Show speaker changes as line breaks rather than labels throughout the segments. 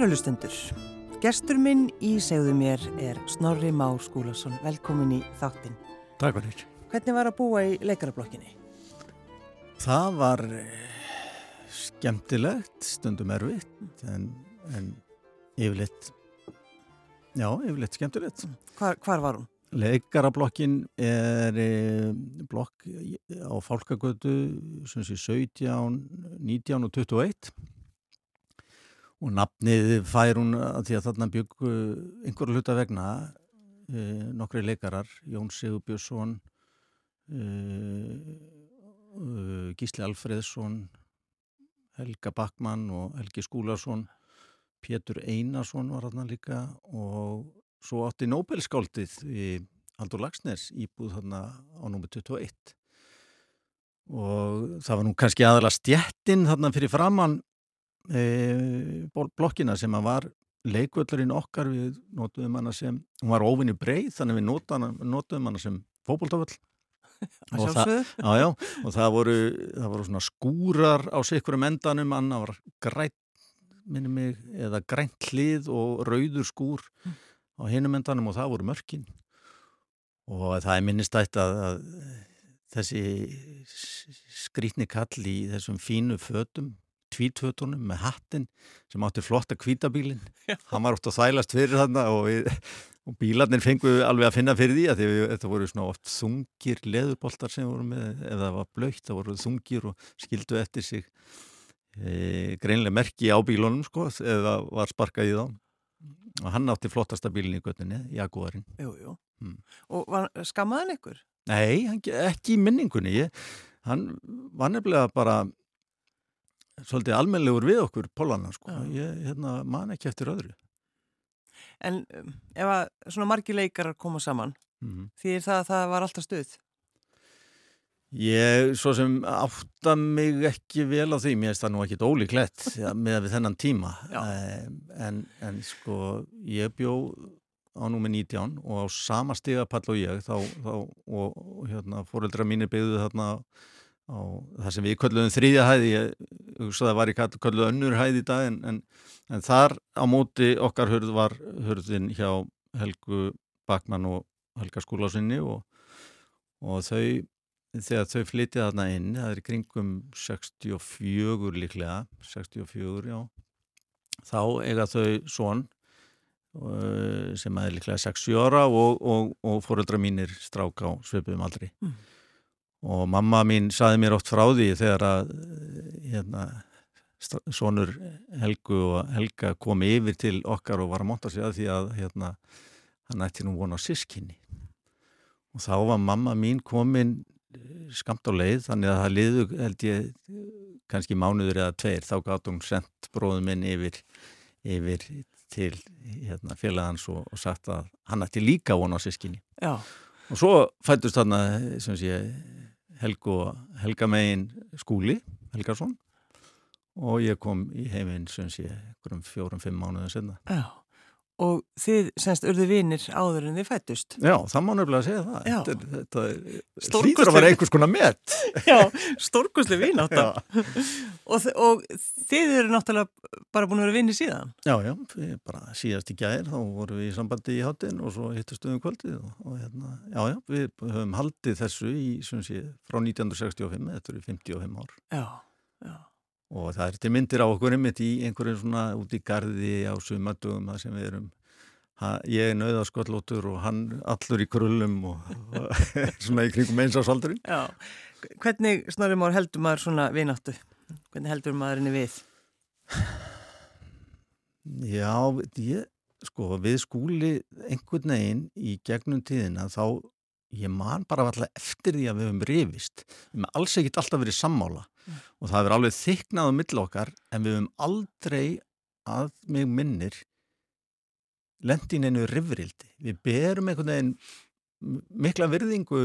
Kærulustundur, gestur minn í segðu mér er Snorri Már Skúlason. Velkomin í þáttinn.
Takk fyrir.
Hvernig var að búa í leikarablokkinni?
Það var eh, skemmtilegt, stundum erfitt, en, en yfirleitt, já, yfirleitt skemmtilegt.
Hvar, hvar var hún?
Leikarablokkin er e, blokk á Fálkagötu, sem sé 17, 19 og 21 og nafnið fær hún að því að þarna byggu einhverju hluta vegna e, nokkri leikarar, Jón Sigur Björnsson, e, Gísli Alfreðsson, Helga Backmann og Helgi Skúlarsson, Pétur Einarsson var þarna líka og svo átti Nobel-skáldið í Haldur Lagsnes íbúð þarna á númið 21 og það var nú kannski aðalega stjettinn þarna fyrir framann e, blokkina sem að var leikvöldurinn okkar við notuðum hana sem, hún var óvinni breið þannig við notuðum, hana sem fókbóltaföll og, það, já, já, og það voru, það voru svona skúrar á sikkurum endanum, annar var grænt minni mig, eða grænt hlið og rauður skúr mm á hinum endanum og það voru mörkin. Og það er minnistætt að, að þessi skrítni kall í þessum fínu fötum tvítfötunum með hattin sem átti flotta kvítabílin hann var oft að þælast fyrir þarna og, við, og bílarnir fenguðu alveg að finna fyrir því að því þetta voru svona oft þungir leðurboltar sem voru með ef það var blöytt það voru þungir og skildu eftir sig e, greinlega merki á bílunum sko eða var sparkað í þá. Og hann átti flottasta bílinn í göttinni, Jaguarinn.
Hmm. og skammaði hann ykkur?
Nei, ekki í minningunni. Ég, hann var nefnilega bara svolítið almenlegur við okkur Pólana, sko, ja. ég hérna, man ekki eftir öðru.
En um, ef að svona margi leikarar koma saman mm -hmm. því það, það var alltaf stuð?
Ég, svo sem átta mig ekki vel á því, mér finnst það nú ekkit ólíklegt með við þennan tíma. En, en sko ég bjó á númi 19 og á sama stigapall og ég þá, þá og hérna fóreldra mínir byggðu þarna á það sem við köllum þrýðja hæði ég hugsaði að það var í köllu önnur hæði í dag en, en, en þar á móti okkar hörð var hörðin hjá Helgu Bakmann og Helga Skúlásinni og, og þau þegar þau flytja þarna inn það er kringum 64 líklega 64 já þá eiga þau svon uh, sem er líklega 60 ára og, og, og fóröldra mínir strák á svipum aldri mm. Og mamma mín saði mér oft frá því þegar að hérna, svonur Helgu og Helga komi yfir til okkar og var að monta sig að því að hérna, hann ætti nú vona á sískinni og þá var mamma mín komin skamt á leið þannig að það liðu held ég kannski mánuður eða tveir þá gátt hún sendt bróðum minn yfir, yfir til hérna, félagans og, og sagt að hann ætti líka vona á sískinni Já. og svo fættust þarna sé, Helgu, Helga megin skúli Helgarsson og ég kom í heiminn fjórum-fimm mánuðin senna
Já Og þið semst urðu vinir áður en þið fættust.
Já, það má nefnilega segja það. Já. Þetta, þetta hlýtur að vera einhvers konar met.
Já, stórkoslega vin átt að. Og, og þið eru náttúrulega bara búin að vera vinir síðan.
Já, já, bara síðast í gæðir þá vorum við í sambandi í hátin og svo hittustuðum kvöldið og, og hérna, já, já, við höfum haldið þessu í, sem sé, frá 1965, þetta eru 55 ár.
Já, já
og það er til myndir á okkur einmitt í einhverjum svona út í gardi á sumadugum það sem við erum ha, ég er nauðaskollótur og hann allur í krullum og, og svona í kringum einsásaldurinn
Já, hvernig snorum ár heldur maður svona vináttu? Hvernig heldur maður henni við?
Já, ég, sko við skúli einhvern veginn í gegnum tíðina þá ég man bara alltaf eftir því að við hefum rifist. Við hefum alls ekkit alltaf verið sammála. Mm. og það hefur alveg þyknað á mill okkar en við hefum aldrei að mig minnir lendin einu rifrildi. Við berum einhvern veginn mikla virðingu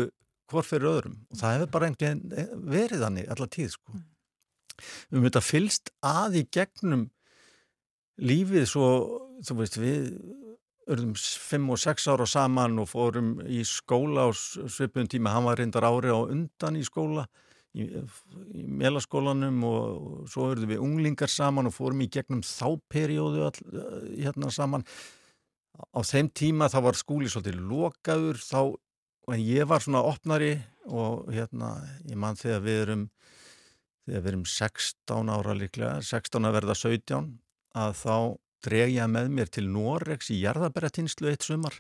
hvort fyrir öðrum. Og það hefur bara einhvern veginn verið þannig allar tíð sko. Mm. við höfum þetta fylst að í gegnum lífið svo þú veist við örðum 5 og 6 ára saman og fórum í skóla á svipun tíma, hann var reyndar ári á undan í skóla í, í melaskólanum og, og svo verðum við unglingar saman og fórum í gegnum þá perjóðu all, hérna saman. Á þeim tíma þá var skúli svolítið lokaður þá, en ég var svona opnari og hérna ég mann þegar við erum þegar við erum 16 ára líklega 16 að verða 17 að þá dreg ég með mér til Noregs í jarðabæratýnslu eitt sumar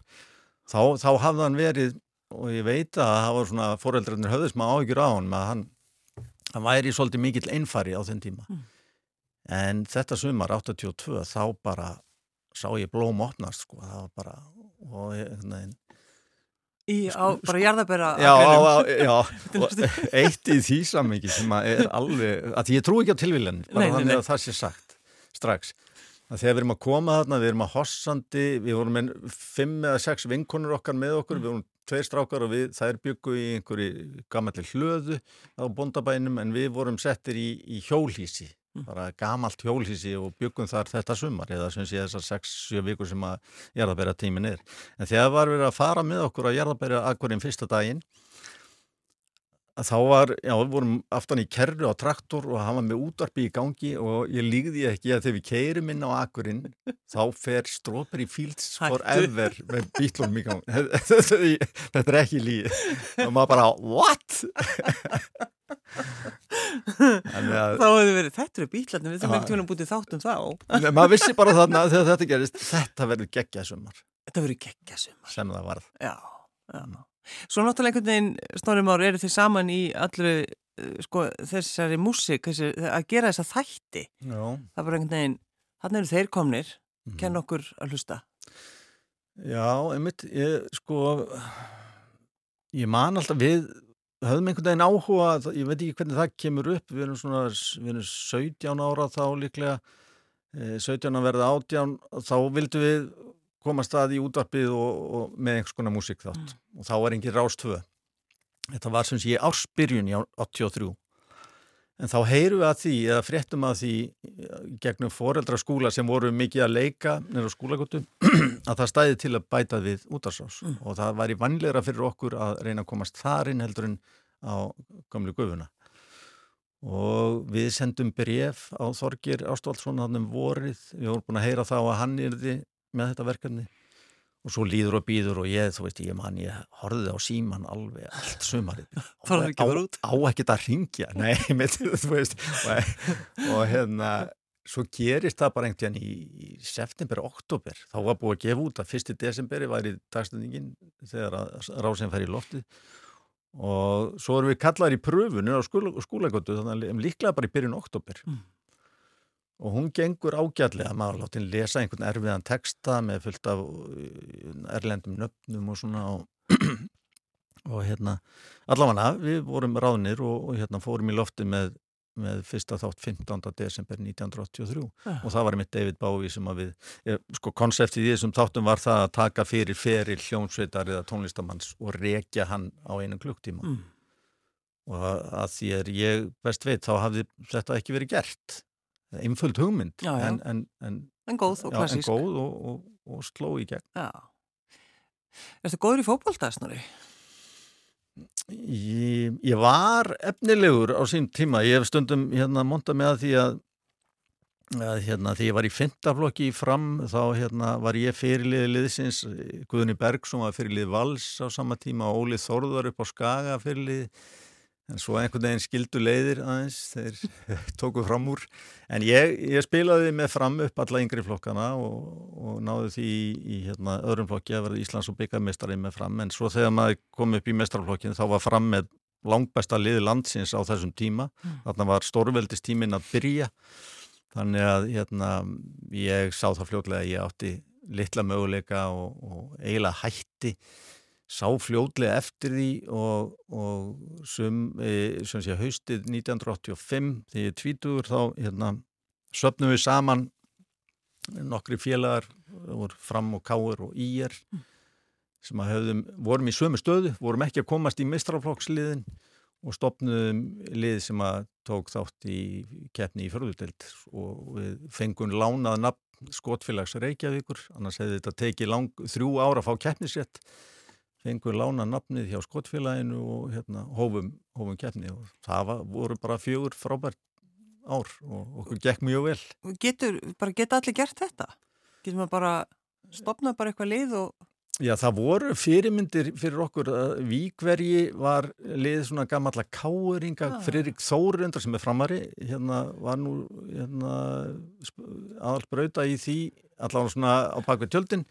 þá, þá hafði hann verið og ég veit að það var svona foreldrarnir höfðis maður áhyggjur á hann að hann, hann væri svolítið mikill einfari á þenn tíma mm. en þetta sumar 82 þá bara sá ég blóm opnast sko, það var bara og ég, nein,
Í, á, bara jarðabæra
já, á, já, eitt í því samingi sem er alveg, að ég trú ekki á tilvílan bara nei, þannig nei. að það sé sagt strax að þegar við erum að koma þarna, við erum að hossandi, við vorum með fimm eða sex vinkonur okkar með okkur, við vorum tveir strákar og við, þær byggu í einhverju gamalli hlöðu á bondabænum en við vorum settir í, í hjólhísi, mm. bara gamalt hjólhísi og byggum þar þetta sumar eða sem sé þessar 6-7 vikur sem að jarðabæra tímin er. En þegar var við að fara með okkur að jarðabæra akkurinn fyrsta daginn þá var, já, við vorum aftan í kerru á traktor og hann var með útvarpi í gangi og ég lígði ekki að þegar við keirum inn á akkurinn þá fer Strawberry Fields forever með bílunum í gangi þetta er ekki líð og maður bara, what?
að, þá hefur verið, þetta eru bílarnir við þurfum ekkert að búið þáttum þá.
Maður vissi bara þarna þegar þetta gerist þetta verður geggjasumar
þetta verður geggjasumar
sem það varð.
Já, já Svo náttúrulega einhvern veginn, Snorri Már, eru þið saman í allru eh, sko, þessari músik, að gera þessa þætti. Já. Það er bara einhvern veginn, hann eru þeir komnir, mm. kenn okkur að hlusta.
Já, einmitt, ég, sko, ég man alltaf, við höfum einhvern veginn áhuga, ég veit ekki hvernig það kemur upp, við erum svona, við erum 17 ára þá líklega, 17 eh, að verða 18, þá vildum við koma stað í útvarpið og, og með einhvers konar músík þátt mm. og þá var engin rástöðu. Þetta var sem sé ársbyrjun í 83 en þá heyru við að því eða fréttum að því gegnum foreldraskúla sem voru mikið að leika nefnir á skólagötu að það stæði til að bæta við útarsás mm. og það var í vanlegra fyrir okkur að reyna að komast þarinn heldur en á gamlu gufuna og við sendum bref á Þorgir Ástvaldsson hann um vorið, við vorum búin að heyra þá að hann er því með þetta verkefni. Og svo líður og býður og ég, þú veist, ég man, ég horfið á síman alveg allt sumarið.
Á,
á ekkert að ringja nei, með, þú veist og, og hérna, svo gerist það bara einhvern veginn í, í september, oktober, þá var búið að gefa út að fyrsti desemberi var í dagstundingin þegar rásin fær í loftið. Og svo erum við kallaðir í pröfunir á skólagötu þannig að líklega bara í byrjun oktober mm og hún gengur ágjallega, maður láti henni lesa einhvern erfiðan texta með fullt af uh, erlendum nöfnum og svona og, og hérna allavega við vorum ráðnir og, og hérna fórum í lofti með, með fyrsta þátt 15. desember 1983 ja. og það var mitt David Bowie sem að við, ég, sko konseptið í þessum þáttum var það að taka fyrir feril hljómsveitar eða tónlistamanns og rekja hann á einu klukktíma mm. og að, að því er ég best veit þá hafði þetta ekki verið gert einföld hugmynd
já, já.
En, en, en,
en góð og klassísk
en góð og, og, og sló í gegn.
Er þetta góður í fókbaldagsnari?
Ég, ég var efnilegur á sín tíma. Ég hef stundum hérna montað með því að, að hérna, því ég var í fintaflokki fram þá hérna, var ég fyrirliði liðsins. Guðni Bergsson var fyrirliði Vals á sama tíma og Óli Þorðar upp á Skaga fyrirliði en svo einhvern veginn skildu leiðir aðeins þeir tóku fram úr. En ég, ég spilaði með fram upp alla yngri flokkana og, og náði því í, í hérna, öðrum flokki að verða Íslands og byggjarmestari með fram. En svo þegar maður kom upp í mestrarflokkinu þá var fram með langbæsta liði landsins á þessum tíma. Mm. þarna var stórveldist tímin að byrja. Þannig að hérna, ég sá það fljóðlega að ég átti litla möguleika og, og eiginlega hætti sá fljóðlega eftir því og, og sem, e, sem sé haustið 1985 þegar ég tvítuður þá hérna, söpnum við saman nokkri félagar fram og káur og íjar sem að höfðum, vorum í sömu stöðu vorum ekki að komast í mistraflokksliðin og stopnum lið sem að tók þátt í keppni í förðutelt og við fengum lánað nafn skotfélags Reykjavíkur annars hefði þetta tekið lang, þrjú ára að fá keppnisrétt fengur lána nafnið hjá skottfélaginu og hérna hófum, hófum keppni og það var, voru bara fjögur frábært ár og okkur gekk mjög vel.
Getur, bara geta allir gert þetta? Getur maður bara stopnað bara eitthvað lið og...
Já, það voru fyrirmyndir fyrir okkur að Víkvergi var lið svona gamalla káringa, ah. Fririk Þórundar sem er framari, hérna var nú hérna, aðalbrauta í því, allavega svona á bakvið tjöldin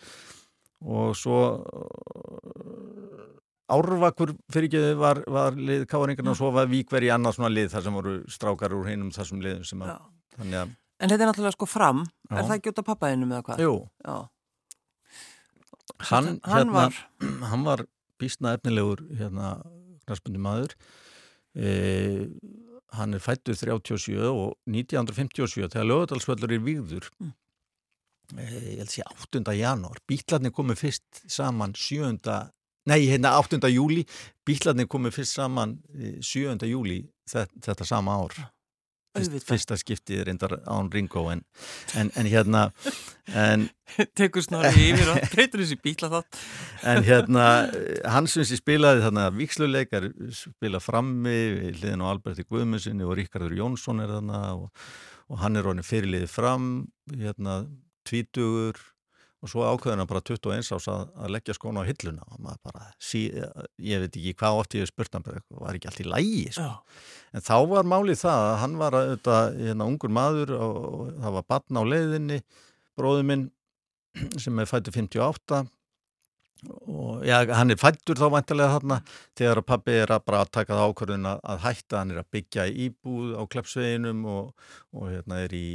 og svo Árvakur fyrir ekki var, var lið káringarna og svo var Víkvergi annað svona lið þar sem voru strákar úr heinum þessum liðum sem að, þannig að
En þetta er náttúrulega sko fram, já. er það ekki út af pappaðinum eða hvað?
Jú, Hann, hann hérna, var, hann var bísna efnilegur hérna knarspundi maður e, hann er fættur 37 og 1957 þegar lögadalsvöldur er výður mm. E, ég held að sé 8. janúar bítlarnir komið fyrst saman 7. nei hérna 8. júli bítlarnir komið fyrst saman 7. E, júli þetta, sama ár Fyrst, fyrsta skiptið er reyndar án Ringo en, en, en hérna en,
tekur snorri yfir og breytur þessi bíla þátt
en hérna hans sem spilaði þarna viksluleikar spila frammi hliðin á Alberti Guðmusinni og Ríkardur Jónsson er þarna og, og hann er ronin fyrirliði fram hérna tvítugur og svo ákveðin að bara 21 ás að, að leggja skónu á hilluna og maður bara, sí, ég veit ekki hvað oft ég hef spurt hann, var ekki allt í lægi sko. en þá var málið það að hann var auðvitað, hérna, ungur maður og, og það var batna á leiðinni bróðu minn sem er fættu 58 og já, hann er fættur þá vantilega þarna þegar að pabbi er að bara að taka það ákvörðun að, hætta, hann er að byggja íbúð á kleppsveginum og, og hérna er í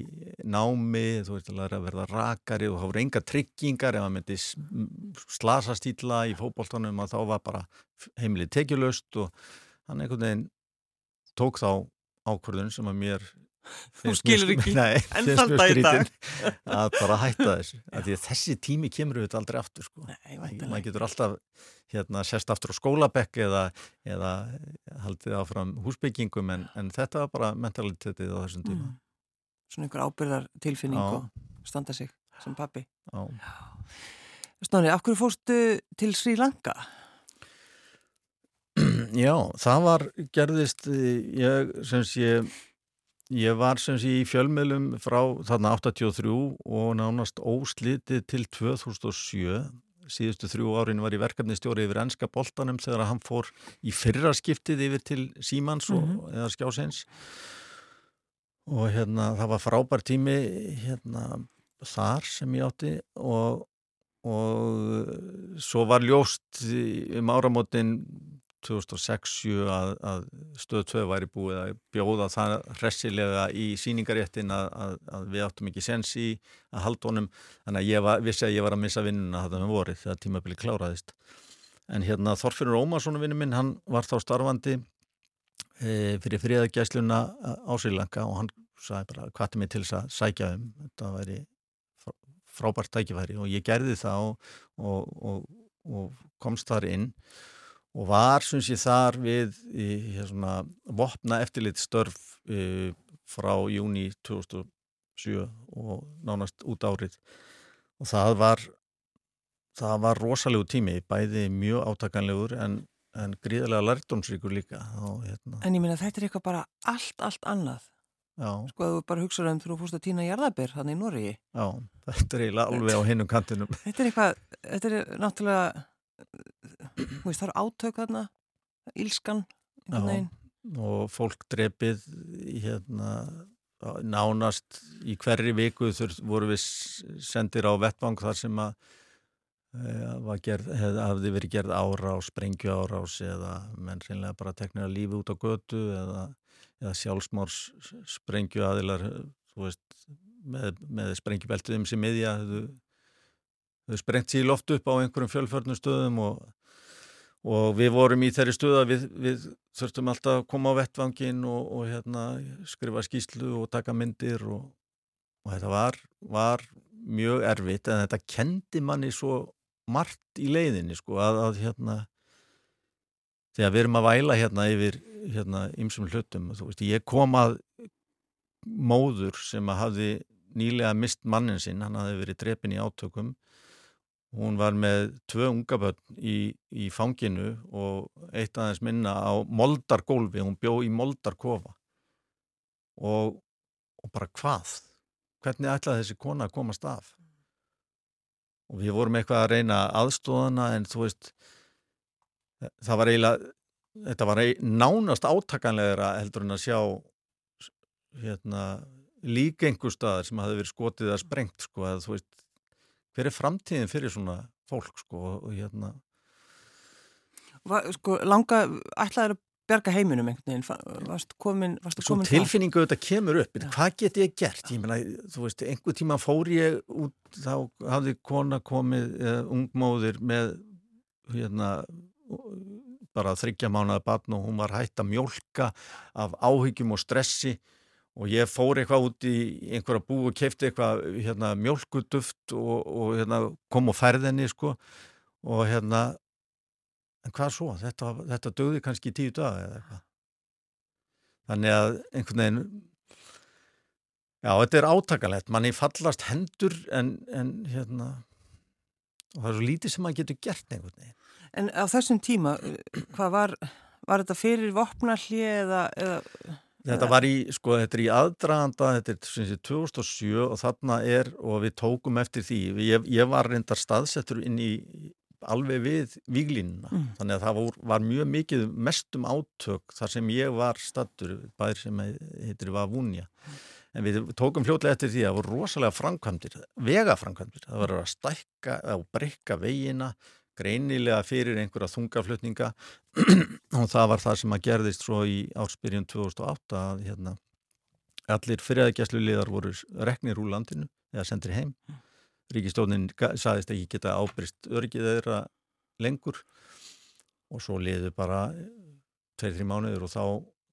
námi. Þú veist að verða rakari og voru enga tryggingar. Ef hann myndi slasa stíla í fókbóltanum að þá var bara heimilið tekjulöst og hann einhvern veginn tók þá ákvörðun sem að mér
Þú skilur ekki
Nei, en þann dag í dag að bara hætta þessu að þessi tími kemur auðvitað aldrei aftur sko. maður getur alltaf hérna, sérst aftur á skólabekk eða, eða haldið áfram húsbyggingum en, en þetta var bara mentalitetið á þessum tíma mm.
Svona einhver ábyrðar tilfinning Já. og standa sig sem pappi Snári, af hverju fórstu til Sri Lanka?
Já, það var gerðist ég, sem sé Ég var sem sé í fjölmiðlum frá þarna 83 og nánast óslitið til 2007. Síðustu þrjú árin var í verkefnistjóri yfir ennska boltanum þegar hann fór í fyrra skiptið yfir til Símans og, mm -hmm. eða Skjásins. Og hérna það var frábær tími hérna þar sem ég átti og, og svo var ljóst um áramótin 2006 að, að stöð 2 væri búið að bjóða það hressilega í síningaréttin að, að, að við áttum ekki sens í að halda honum. Þannig að ég var, vissi að ég var að missa vinnuna það með vorið þegar tímabili kláraðist. En hérna Þorfinnur Ómarsson vinnu minn, hann var þá starfandi e, fyrir fríðagæsluna á Sýlanka og hann sagði bara hvað er mér til þess að sækja um. Þetta væri frábært tækifæri og ég gerði það og, og, og, og komst þar inn og var sé þar við í, svona, vopna eftirlit störf e, frá júni 2007 og nánast út árið. Og það var það var rosalegu tími bæði mjög átakanlegur en, en gríðarlega lærdomsríkur líka. Og,
hérna. En ég minna þetta er eitthvað bara allt, allt annað. Já. sko að þú bara hugsaður um þú fórst að týna jarðabir hann í Nóri
Já, þetta er eiginlega alveg á hinnum kantinum.
Þetta er eitthvað, þetta er náttúrulega veist, það eru átök þarna, ílskan
og fólk drefið hérna nánast í hverri viku voru við sendir á vettvang þar sem að e, gerð, hef, hafði verið gerð árás, sprengju árás eða menn reynilega bara teknir að lífi út á götu eða, eða sjálfsmárs sprengju aðilar veist, með, með sprengjubeltuðum sem miðja þau þau sprengt sér loft upp á einhverjum fjölförnum stöðum og, og við vorum í þeirri stöða við, við þurftum alltaf að koma á vettvangin og, og hérna, skrifa skýslu og taka myndir og, og þetta var, var mjög erfitt en þetta kendi manni svo margt í leiðinni sko að, að hérna þegar við erum að væla hérna yfir hérna ymsum hlutum, þú veist, ég kom að móður sem að hafði nýlega mist mannin sinn, hann hafði verið drepin í átökum hún var með tvö unga börn í, í fanginu og eitt aðeins minna á moldargólfi, hún bjó í moldarkofa. Og, og bara hvað? Hvernig ætlaði þessi kona að komast af? Og við vorum eitthvað að reyna aðstóðana en þú veist það var eiginlega þetta var nánast átakanlegra heldur en að sjá hérna, líka einhver staðar sem hafi verið skotið að sprengt sko, að þú veist hver er framtíðin fyrir svona fólk sko og hérna
Va, sko, langa, ætlaður að berga heiminum einhvern veginn, varst komin, varst
Svo
komin
tilfinningu þetta kemur upp, ja. hvað get ég gert? Ég meina, þú veist, einhver tíma fór ég út, þá hafði kona komið, eða ungmóðir með hérna bara þryggja mánuða batn og hún var hægt að mjölka af áhyggjum og stressi og ég fór eitthvað út í einhverja bú og kefti eitthvað hérna, mjölkuduft og, og hérna, kom og færðinni sko og hérna en hvað svo? Þetta, þetta dögði kannski tíu dag eða eitthvað. Þannig að einhvern veginn já, þetta er átakalett manni fallast hendur en, en hérna og það er svo lítið sem maður getur gert einhvern veginn.
En á þessum tíma, hvað var, var þetta fyrir vopnarli eða, eða...
Þetta var í, sko, þetta er í aðdraganda, þetta er sem sé 2007 og þarna er, og við tókum eftir því, ég, ég var reyndar staðsettur inn í alveg við víglínuna, mm. þannig að það var, var mjög mikið mestum átök þar sem ég var stattur, bæðir sem heitir Vavunja. En við tókum fljóðlega eftir því að það voru rosalega framkvæmdir, vegaframkvæmdir, það var að stækka og breyka veginna, greinilega fyrir einhverja þungaflutninga. Og það var það sem að gerðist svo í ársbyrjun 2008 að hérna, allir fyriræðgjæslu liðar voru reknir úr landinu eða sendir heim. Ríkistjónin saðist ekki geta ábrist örgið þeirra lengur. Og svo liðu bara tveir-þri mánuður og þá,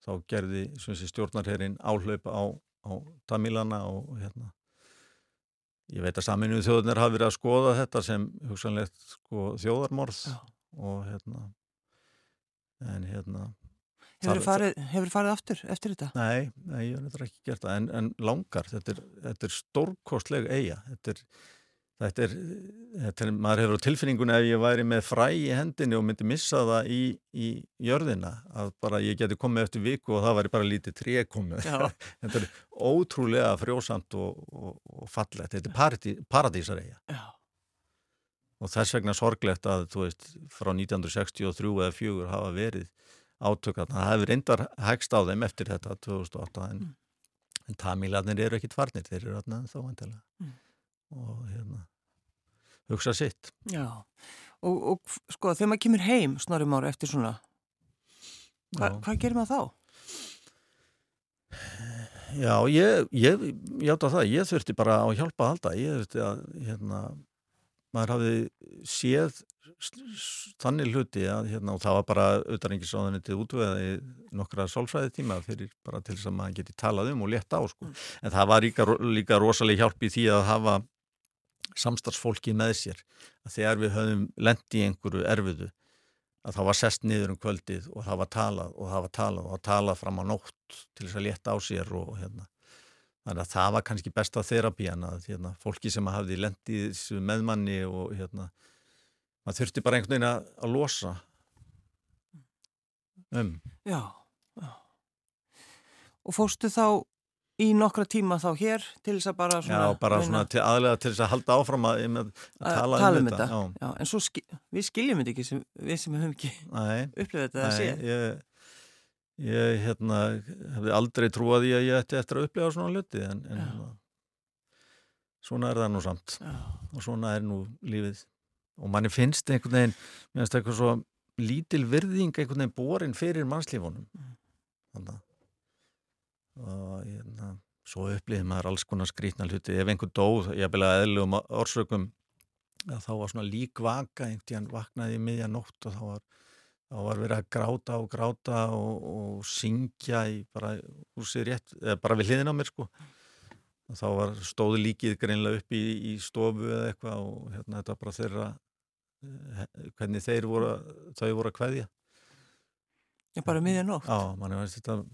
þá gerði stjórnarherrin áhlaup á, á Tamilana og hérna Ég veit að saminuðu þjóðunar hafi verið að skoða þetta sem hugsanlegt sko, þjóðarmorð Já. og hérna en hérna
Hefur þið farið, farið aftur eftir þetta?
Nei, nei ég hef ekki gert það en, en langar, þetta er, er stórkostleg eiga, þetta er Þetta er, þetta er, maður hefur á tilfinningunni ef ég væri með fræ í hendinni og myndi missa það í, í jörðina að bara ég geti komið eftir viku og það væri bara lítið trékomið. þetta er ótrúlega frjósamt og, og, og fallegt. Þetta er paradísareia. Og þess vegna sorglegt að, þú veist, frá 1963 eða 4 hafa verið átökarna. Það hefur reyndar hægst á þeim eftir þetta 2008 en, mm. en tamílarnir eru ekkit farnir, þeir eru þá endilega. Mm og hérna hugsa sitt
Já, og, og sko þegar maður kemur heim snorum ára eftir svona hva, hvað gerir maður þá?
Já, ég ég hjáta það, ég þurfti bara á hjálpa að halda, ég þurfti að hérna, maður hafði séð þannig hluti að hérna, og það var bara auðvarengisáðanir til útvegaði nokkra sálfræði tíma fyrir bara til þess að maður geti talað um og leta á sko, mm. en það var líka, líka rosalega hjálp í því að hafa samstarfsfólki með sér að þegar við höfum lendi í einhverju erfiðu að það var sest niður um kvöldið og það var talað og það var talað og það talað fram á nótt til þess að leta á sér og hérna. Þannig að það var kannski besta þerapían að hérna, fólki sem hafði lendið meðmanni og hérna maður þurfti bara einhvern veginn að, að losa um.
Já, já. Og fóstu þá í nokkra tíma þá hér til þess að bara svona...
Já, bara svona til aðlega til þess að halda áfram að, að, að tala,
tala um, um þetta. Já. En svo skil, við skiljum þetta ekki sem, við sem höfum ekki upplifað þetta að sé.
Ég, ég hérna, hefði aldrei trúið að ég ætti eftir að upplifa svona hluti en, en hérna, svona er það nú samt Já. og svona er nú lífið og manni finnst einhvern veginn, mér finnst eitthvað svo lítil virðing einhvern veginn borin fyrir mannslífunum. Mm. Þannig að og hérna, svo upplýðum maður alls konar skrítna hluti. Ef einhver dóð, ég vil að eðlu um orsökum að þá var svona lík vaka einhvern vaknaði í miðja nótt og þá var, þá var verið að gráta og gráta og, og syngja í bara úr sig rétt, eða bara við hliðin á mér sko. Og þá var stóðu líkið greinlega upp í, í stofu eða eitthvað og hérna þetta bara þeirra eh, hvernig þeir voru þau voru að kveðja.
Já, bara miðja nótt?
Já, manni veist þetta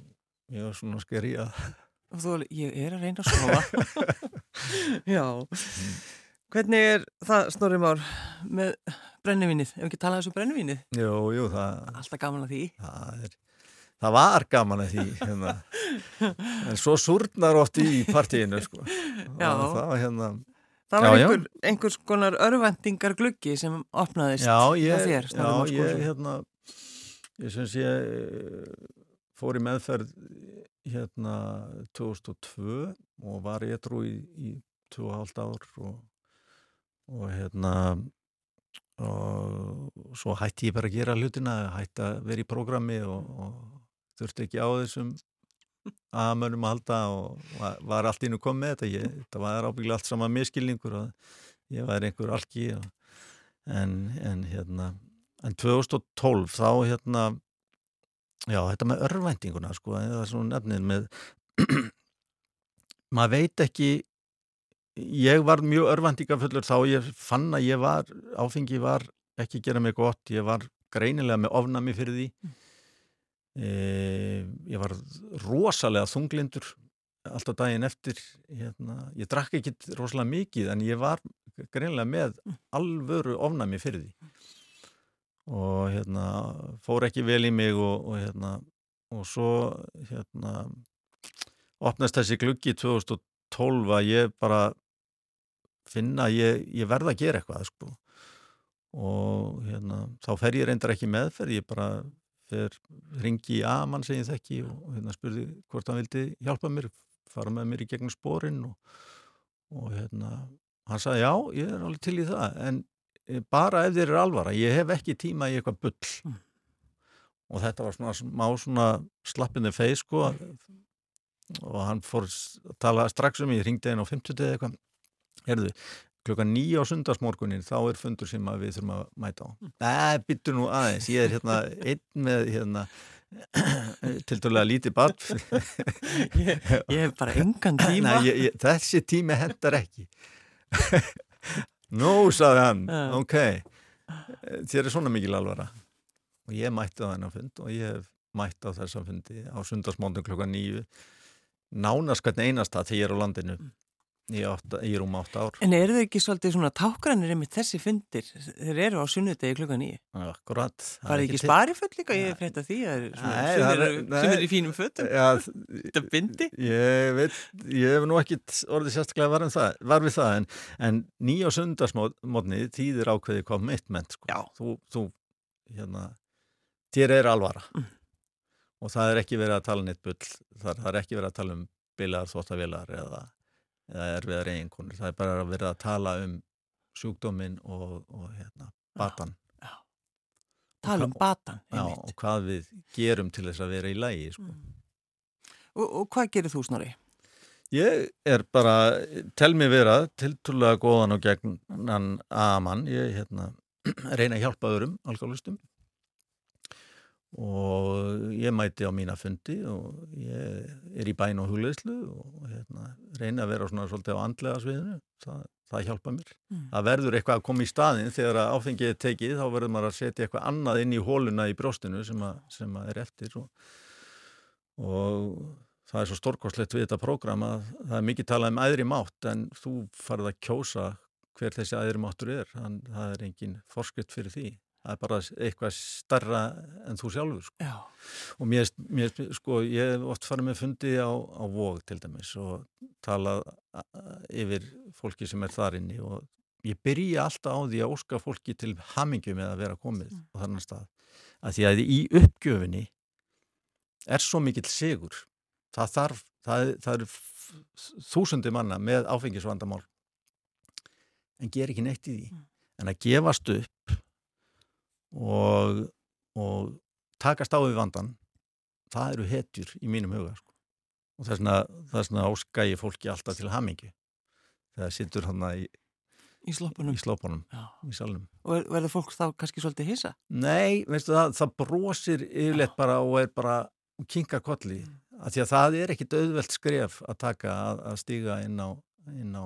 Ég var svona sker í að
Þú, ég er að reyna að sofa Já mm. Hvernig er það, Snorri Már, með brennivinnið? Ef ekki tala þessu brennivinnið?
Jú, jú, það...
Alltaf gaman að því.
Það er það var gaman að því hérna. en svo surnar oft í partíinu sko.
það var hérna Það var já, einhver, já. einhvers konar örvendingar gluggi sem opnaðist
já, ég, þér, Já, ég hérna ég syns ég fór í meðferð hérna 2002 og var ég trú í, í 2,5 ár og, og hérna og svo hætti ég bara að gera hlutina hætti að vera í prógrami og, og þurfti ekki á þessum aðmönum að halda og var allt ínum komið með þetta. Ég, þetta var ábygglega allt sama miskilningur og ég var einhver algi og, en, en hérna en 2012 þá hérna já þetta með örvendinguna sko, það er svona nefnir með maður veit ekki ég var mjög örvendingafullur þá ég fann að ég var áfengi var ekki að gera mig gott ég var greinilega með ofnami fyrir því. Mm. E, ég var rosalega þunglindur alltaf daginn eftir hérna, ég drakk ekki rosalega mikið en ég var greinlega með alvöru ofnami fyrir því og hérna fór ekki vel í mig og, og hérna og svo hérna opnast þessi gluggi 2012 að ég bara finna að ég, ég verða að gera eitthvað sko. Og hérna þá fer ég reyndar ekki meðferð, ég bara þegar ringi í Aman sem ég þekki og, hérna spurði hvort hann vildi hjálpa mér, fara með mér í gegnum spórin og, og hérna hann sagði já, ég er alveg til í það. En bara ef þér er alvara. Ég hef ekki tíma í eitthvað bull. Mm. og þetta var svona má svona slappinni feið sko. Og hann fór að tala strax um ég ringdi einn á 50 eða eitthvað. Herðu, klukka nýja á sundarsmorgunin þá er fundur sem við þurfum að mæta á. Það mm. byttur nú aðeins, ég er hérna einn með hérna til dærulega lítið bad
ég, ég hef bara engan tíma.
Nei, ég, ég, þessi tími hendar ekki Nú, saði hann. Ok, þér er svona mikil alvara. Og ég mætti á þennan fund og ég hef mætti á þessa fundi á sundarsmorgun klukka nýju nánast hvern einasta þegar ég er á landinu. Mm í, átta, í rúm átt ár.
En eru þau ekki svolítið svona tákranir einmitt þessi fundir? Þeir eru á sunnudegi klukka nýju.
Akkurat.
Það ekki sparifull líka? Ég hef frétta því að það er í fínum fötum. Þetta bindi?
Ég veit, ég hef nú ekki orðið sérstaklega var, um það, var við það en, en nýja sundarsmótni þýðir ákveði commitment sko.
Já.
Þú, þú, hérna, þér er alvara. Mm. Og það er ekki verið að tala um neitt bull, það er ekki verið að tala um bilar, þóttavilar eða eða erfiðar eiginkonur. Það er bara að vera að tala um sjúkdóminn og, og hérna, batan. Já, já.
Tala um batan.
Já, og hvað við gerum til þess að vera í lægi, sko. Mm.
Og, og hvað gerir þú, Snorri?
Ég er bara, tel mér vera, tiltúrlega góðan og gegnan aðmann. Ég hérna, reyna að hjálpa öðrum alkoholistum og ég mæti á mína fundi og ég er í bæn og hugleðslu og hérna, reyna að vera svona svolítið á andlega sviðinu, það, það hjálpa mér. Mm. það verður eitthvað að koma í staðin þegar að áfengið er tekið, þá verður maður að setja eitthvað annað inn í hóluna í bróstinu sem, að, sem að er eftir og, og það er svo stórkoslegt við þetta prógram að það er mikið talað um æðri mátt en þú farið að kjósa hver þessi æðri máttur er, Þann, það er engin forskrift fyrir því það er bara eitthvað starra en þú sjálfur sko. og mér, mér, sko, ég hef oft farið með fundi á, á vóg til dæmis og talað yfir fólki sem er þar inni og ég byrja alltaf á því að óska fólki til hamingu með að vera komið mm. á þannan stað, að því að í uppgjöfinni er svo mikill sigur það þarf, það, það eru þúsundi manna með áfengisvandamál en ger ekki neitt í því mm. en að gefast upp og, og takast á við vandan það eru hetjur í mínum huga sko. og það er svona áskægi fólki alltaf til hamingi þegar sittur hann í,
í slópunum,
í, slópunum í
og er, verður fólk þá kannski svolítið hýsa?
Nei, veistu það, það brosir yfirleitt bara og er bara kinga kolli, mm. af því að það er ekkit auðvelt skref að taka að, að stíga inn á, inn á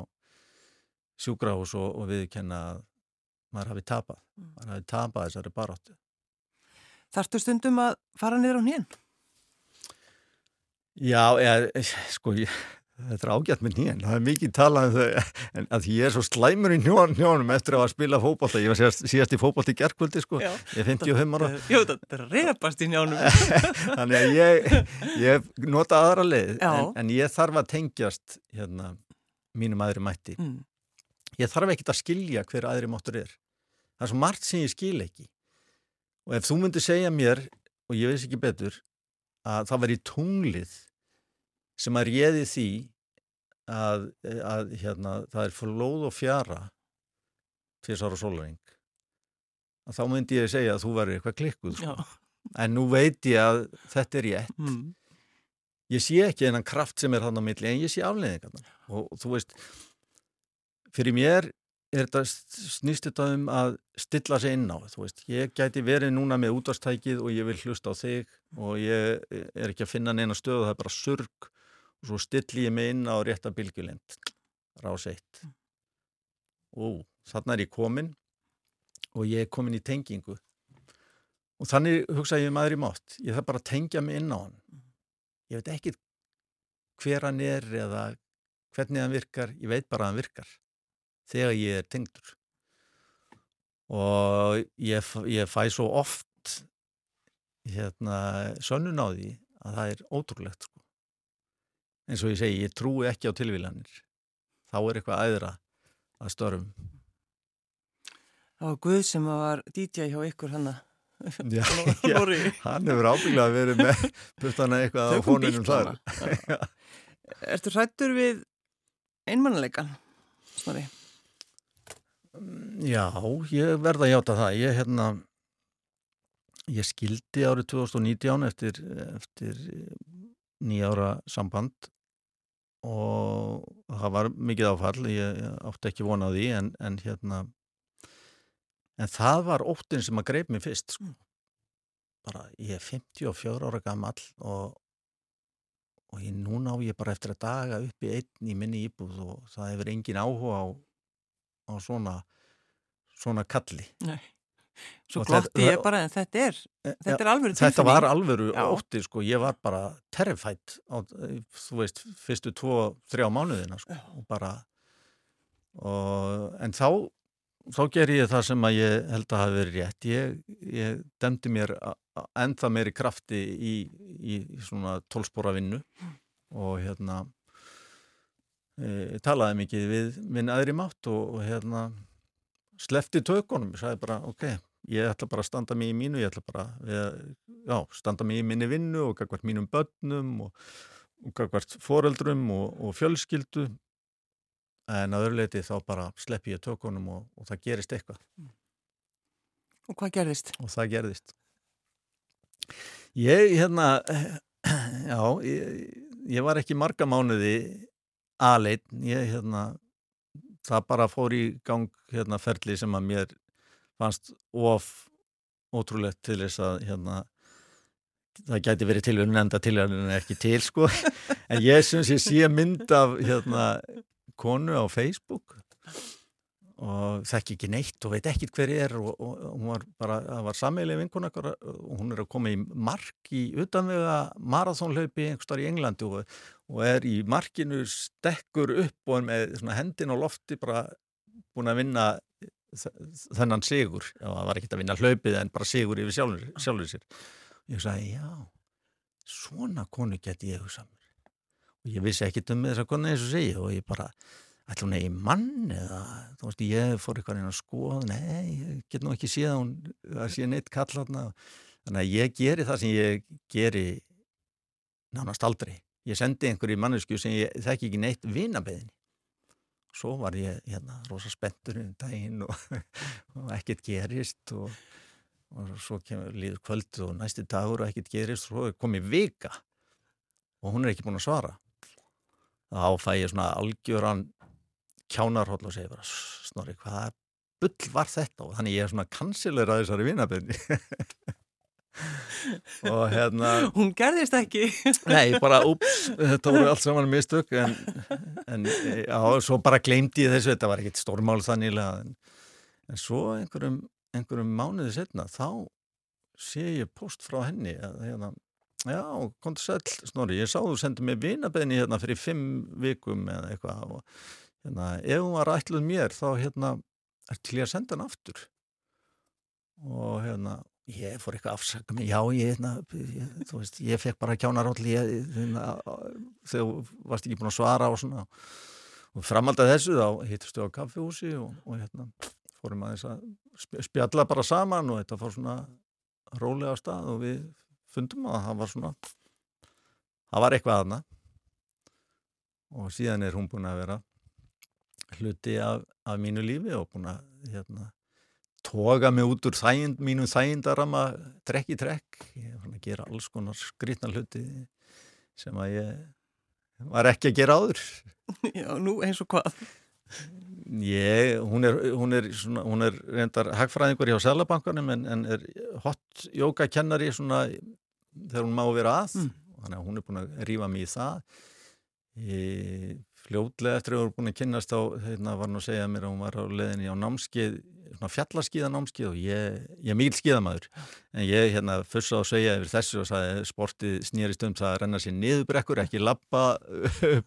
sjúkrahús og, og viðkenna að maður hafi tapað, mm. maður hafi tapað þessari baráttu.
Þartu stundum að fara niður á nýjan?
Já, eða, sko, ég, Þetta er ágætt með nýjan, það er mikið talað um þau, en að ég er svo slæmur í njónum eftir að spila fókbólta, ég var síðast, síðast í fókbólta í gerðkvöldi sko, Já. ég er 55 ára.
Jú, þetta er reyðbast í njónum.
Þannig að ég, ég nota aðra leið, en, en ég þarf að tengjast hérna, mínum aðri mætti. Mm. Ég þarf ekkit að skilja hver aðri máttur er. Það er svo margt sem ég skil ekki. Og ef þú myndir segja mér, og ég veist ekki betur, að það var í tunglið sem að réði því að, að hérna, það er flóð og fjara tviðsára sólring að þá myndi ég segja að þú verður eitthvað klikkuð sko. en nú veit ég að þetta er rétt mm. ég sé ekki einan kraft sem er þannig á milli en ég sé afleðingarna og, og þú veist fyrir mér er þetta snýst þetta um að stilla sig inn á veist, ég gæti verið núna með útvarstækið og ég vil hlusta á þig og ég er ekki að finna neina stöð það er bara surg og svo stilli ég mig inn á rétta bylgjulend rás eitt. Og þannig er ég komin og ég er komin í tengingu. Og þannig hugsa ég maður um í mátt. Ég þarf bara að tengja mig inn á hann. Ég veit ekki hver hann er eða hvernig hann virkar. Ég veit bara að hann virkar þegar ég er tengdur. Og ég, ég fæ svo oft hérna sönnun á því að það er ótrúlegt sko. Eins og ég segi, ég trúi ekki á tilvílanir þá er eitthvað aðra að störfum.
Það var Guð sem var DJ hjá ykkur hann
Já, já. hann hefur ábygglega verið með puttana eitthvað á fóninum þar.
Ertu hrættur við einmannleikan, Snorri?
Já, ég verða að hjáta það ég, hérna, ég skildi árið 2019 eftir, eftir nýjára samband og það var mikið áfall, ég átti ekki vonað því en, en hérna en það var óttin sem að greip mér fyrst sko. bara ég er 54 ára gammal og og ég núna á ég bara eftir að daga upp í einn í minni íbúð og það hefur engin áhuga á, á svona svona kalli.
Nei. Svo glotti ég bara en þetta er, þetta er alvöru tilfinning.
Þetta var alvöru ótti sko, ég var bara terrifætt á, þú veist, fyrstu tvo, þrjá mánuðina sko, og bara, og, en þá, þá ger ég það sem að ég held að hafi verið rétt. Ég, ég demdi mér ennþa meiri krafti í, í, í svona tólspóra vinnu og hérna, e, talaði mikið við minn aðri mátt og, og hérna, slefti tökunum, ég sagði bara ok, ég ætla bara að standa mig í mínu, ég ætla bara að já, standa mig í minni vinnu og gagvart mínum börnum og, og gagvart foreldrum og, og fjölskyldu. En að öðruleiti þá bara sleppi ég tökunum og, og það gerist eitthvað.
Og hvað gerðist?
Og það gerðist. Ég, hérna já, ég, ég var ekki marga mánuði aðleitn, ég, hérna það bara fór í gang hérna ferli sem að mér fannst of ótrúlegt til þess að hérna það gæti verið tilvægum enda tilvægum en ekki til sko. En ég syns ég sé mynd af hérna konu á Facebook og þekk ekki neitt og veit ekkit hver er og, og, og hún var bara, það var sammeilið vinkun og hún er að koma í mark í utanvega marathónlaupi einhverstaðar í Englandi og, og er í markinu stekkur upp og er með hendin á lofti bara búin að vinna þennan sigur, það var ekki að vinna hlaupið en bara sigur yfir sjálfur, sjálfur sér. Ég sagði já svona konu geti ég hugsað mér. Og ég vissi ekki um þess að konu eins og segja og ég bara ætla hún eigi mann eða þú veist ég fór eitthvað inn að skoða nei, ég get nú ekki séð hún að sé neitt kallatna þannig að ég geri það sem ég geri nánast aldrei. Ég sendi einhverju mannesku sem ég þekki ekki neitt vinabeðin svo var ég hérna rosa spettur um daginn og, og ekkert gerist og, og svo kemur líður kvöld og næsti dagur og ekkert gerist og svo kom ég vika og hún er ekki búin að svara. Þá fæ ég svona algjöran kjánarhóll og segir bara snorri hvaða bull var þetta? Og þannig ég er svona kansilegur að þessari vinaböndi og hérna
hún gerðist ekki.
Nei bara ups þetta voru allt saman mistök en, en já svo bara gleymdi ég þessu þetta var ekkit stórmál þannig en, en svo einhverjum einhverjum mánuði setna þá sé ég post frá henni að hérna Já, kontur sæl, Snorri, ég sá þú sendið mér vinabeðni hérna fyrir fimm vikum eða eitthvað og hérna, ef hún var ætluð mér þá hérna er til ég að senda hann aftur. Og hérna ég fór eitthvað að afsaka mig, já ég hérna, ég, þú veist, ég fekk bara kjánarálli hérna, þegar varst ekki búin að svara og svona. Og framaldað þessu þá hittustu á kaffehúsi og, og hérna fórum að þess að spjalla bara saman og þetta fór svona rólega á stað og við fundum að það var svona það var eitthvað aðna og síðan er hún búin að vera hluti af, af mínu lífi og búin að hérna, toga mig út úr þægind, mínu þægindarama trekk í trekk ég er fann að gera alls konar skritna hluti sem að ég var ekki að gera áður
Já, nú eins og hvað?
Ég, hún er, hún er, svona, hún er reyndar hagfræðingur hjá Sælabankanum en, en er hot jóka kennari svona þegar hún má vera að mm. þannig að hún er búin að rýfa mig í það ég, fljótlega eftir að hún er búin að kynast á hérna var hún að segja mér að hún var á leðinni á námskeið fjallarskíðanámskið og ég, ég er mikil skíðamaður en ég hérna fyrst á að segja yfir þessu og sagði sportið snýrist um það að renna sér niðurbrekkur, ekki lappa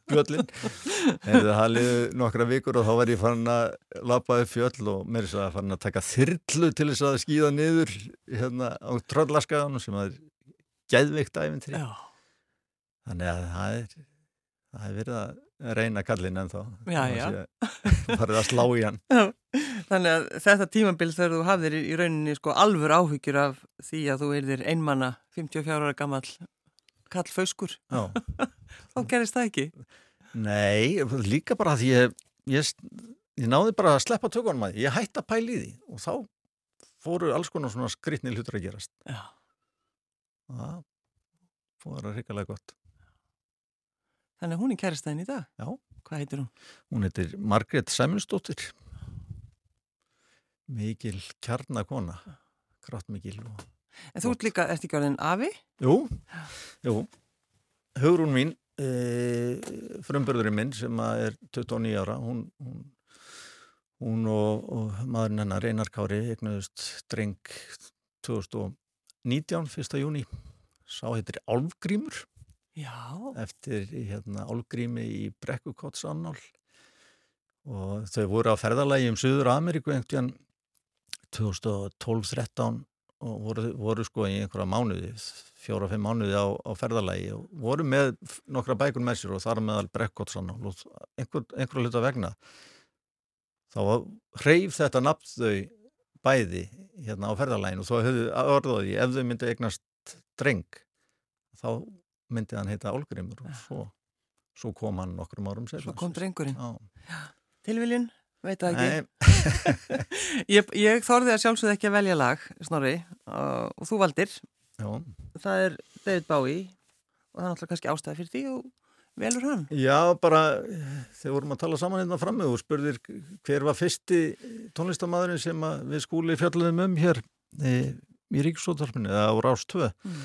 bjöllin en það haliði nokkra vikur og þá var ég fann að lappa upp fjöll og mér er svo að fann að taka þyrlu til þess að skíða niður hérna á tröllaskaðanum sem er gæðveikt æfintri þannig að það er það er verið að reyna kallin en þá
já, já.
farið að slá í hann.
Þannig að þetta tímabild þegar þú hafðir í rauninni sko alvur áhyggjur af því að þú erðir einmanna 54 ára gammal kallfauskur. Þá gerist það ekki.
Nei, líka bara því ég, ég, ég náði bara að sleppa tökunum að því, ég hætti að pæli því og þá fóru alls konar svona skritni hlutur að gerast. Já. Það fór að hrikalega gott
Þannig að hún er kærastæðin í dag?
Já.
Hvað heitir hún?
Hún heitir Margret Sæmundsdóttir mikil kjarnakona kraftmikil og...
En þú ert líka, ert ekki en afi?
Jú, jú Hugrún mín e, frumbörðurinn minn sem er 29 ára hún, hún, hún og, og maðurinn hennar Einar Kári eignuðust dreng 2000 19. 1. júni sá heitir Álfgrímur
Já.
eftir hérna, Álfgrími í Brekkukottsannál og þau voru á ferðalagi um Suður Ameríku einhvern 2012-13 og voru, voru sko í einhverja mánuði fjóra-fimm mánuði á, á ferðalagi og voru með nokkra bækur með sér og þar meðal Brekkukottsannál og einhver, einhverja hluta vegna þá hreyf þetta nafn þau bæði hérna á ferðarlæginu og þó hefðu orðaði ef þau myndi eignast dreng þá myndi hann heita Olgrimur og svo, svo kom hann nokkrum árum sér.
Svo kom drengurinn. Tilviljun, veit það ekki. ég, ég þorði að sjálfsögða ekki að velja lag, Snorri, og þú valdir.
Já.
Það er David Bowie og það er náttúrulega kannski ástæði fyrir því og velur hann?
Já, bara þegar vorum að tala saman hérna frammi og spurðir hver var fyrsti tónlistamadurinn sem við skúli fjalluðum um hér e, í Ríksóttarpinu, eða á Rás 2 mm.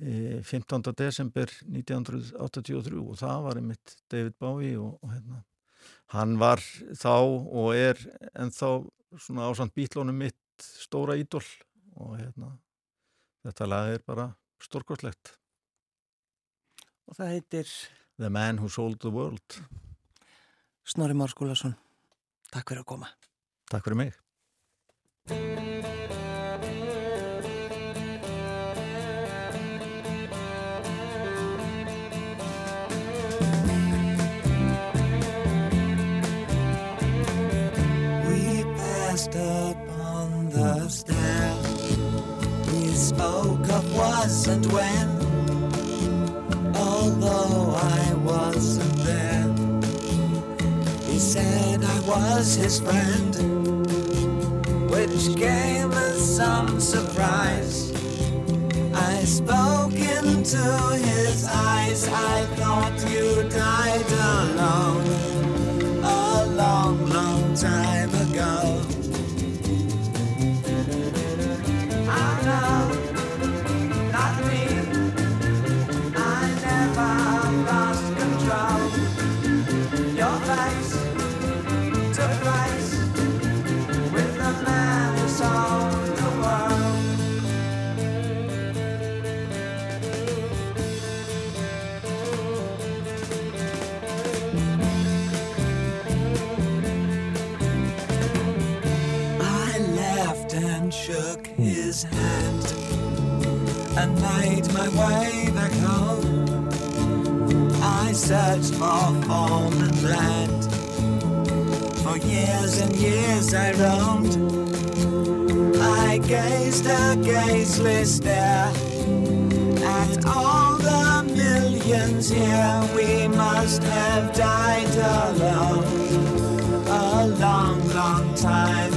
E, 15. desember 1983 og það var einmitt David Bowie og, og hérna, hann var þá og er ennþá svona ásand bítlónum mitt stóra ídól og hérna þetta lag er bara stórkortlegt
og það heitir
The Man Who Sold the World.
Snorri Már Skúlason Takk fyrir að koma.
Takk fyrir mig spoke of was and when. Although I wasn't there. He said I was his friend, which came as some surprise. I spoke into his eyes, I thought you died alone. A long, long time
my way back home. I searched for form and land. For years and years I roamed. I gazed a gazeless stare at all the millions here. We must have died alone a long, long time